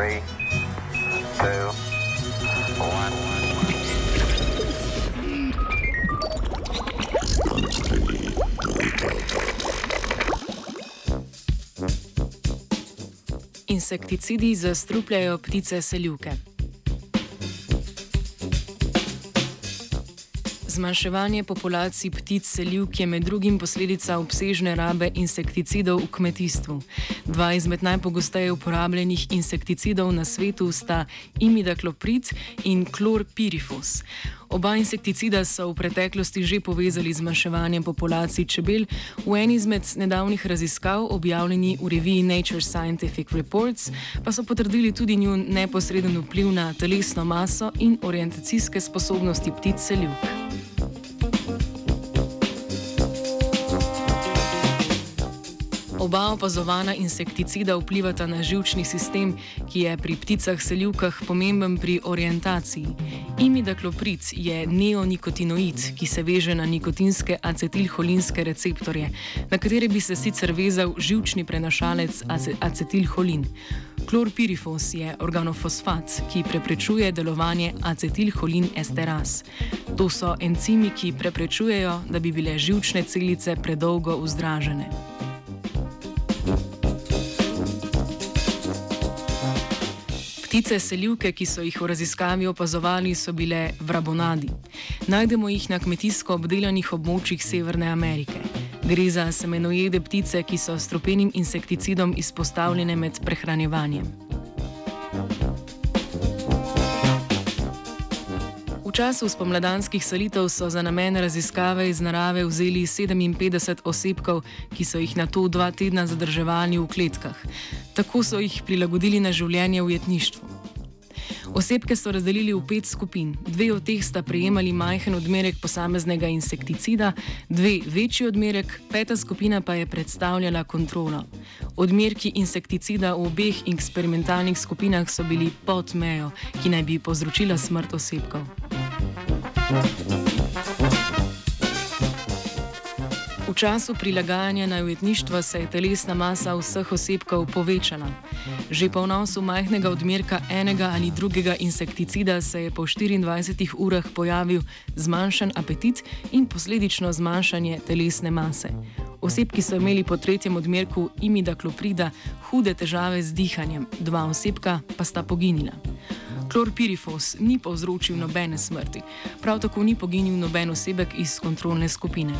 Three, two, one. Insekticidi zastrupljajo ptice seljuke. Zmanjševanje populacij ptic selivk je med drugim posledica obsežne rabe insekticidov v kmetijstvu. Dva izmed najpogosteje uporabljenih insekticidov na svetu sta imidakloprid in klorpirifos. Oba insekticida so v preteklosti že povezali z zmanjševanjem populacij čebel, v eni izmed nedavnih raziskav, objavljeni v reviji Nature Scientific Reports, pa so potrdili tudi njun neposreden vpliv na telesno maso in orientacijske sposobnosti ptic selivk. Oba opazovana insekticida vplivata na žilčni sistem, ki je pri pticah selivkah pomemben pri orientaciji. Imidakloprid je neonikotinoid, ki se veže na nikotinske acetilholinske receptorje, na katere bi se sicer vezal žilčni prenašalec acetilholin. Klorpirifos je organofosfat, ki preprečuje delovanje acetilholin esteraz. To so encimi, ki preprečujejo, da bi bile žilčne celice predolgo vzdražene. Ptice selivke, ki so jih v raziskavi opazovali, so bile vrabonadi. Najdemo jih na kmetijsko obdelanih območjih Severne Amerike. Gre za semenojede ptice, ki so stropenim insekticidom izpostavljene med prehranjevanjem. V času spomladanskih selitev so za namen raziskave iz narave vzeli 57 osebkov, ki so jih na to dva tedna zadrževali v kletkah. Tako so jih prilagodili na življenje v jetništvu. Osebke so razdelili v pet skupin. Dve od teh sta prejemali majhen odmerek posameznega insekticida, dve večji odmerek, peta skupina pa je predstavljala kontrolo. Odmerki insekticida v obeh eksperimentalnih skupinah so bili pod mejo, ki naj bi povzročila smrt osebkov. V času prilagajanja na ujetništvo se je telesna masa vseh osebkov povečala. Že po vnosu majhnega odmerka enega ali drugega insekticida se je po 24 urah pojavil zmanjšan apetit in posledično zmanjšanje telesne mase. Osebki so imeli po tretjem odmerku imidakloprida hude težave z dihanjem, dva osebka pa sta poginila. Klorpirifos ni povzročil nobene smrti, prav tako ni poginil noben osebek iz kontrolne skupine.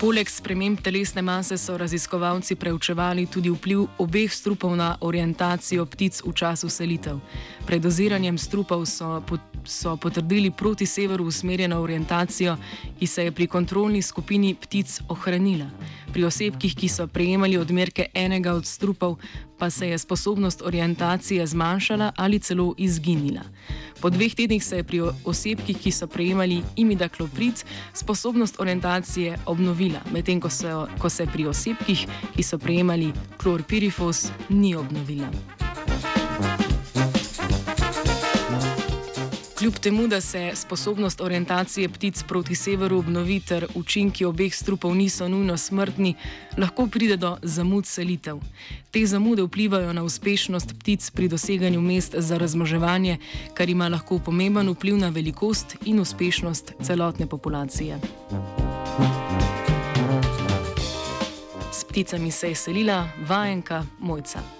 Poleg sprememb telesne mase so raziskovalci preučevali tudi vpliv obeh strupov na orientacijo ptic v času selitev. Pred doziranjem strupov so, so potrdili proti severu usmerjeno orientacijo, ki se je pri kontrolni skupini ptic ohranila. Pri osebkih, ki so prejemali odmerke enega od strupov, pa se je sposobnost orientacije zmanjšala ali celo izginila. Po dveh tednih se je pri osebkih, ki so prejemali imidakloprid, sposobnost orientacije obnovila, medtem ko, ko se pri osebkih, ki so prejemali klorpirifos, ni obnovila. Kljub temu, da se sposobnost orientacije ptic proti severu obnovi ter učinki obeh strupov niso nujno smrtni, lahko pride do zamud selitev. Te zamude vplivajo na uspešnost ptic pri doseganju mest za razmoževanje, kar ima lahko pomemben vpliv na velikost in uspešnost celotne populacije. S pticami se je selila vajenka Mojca.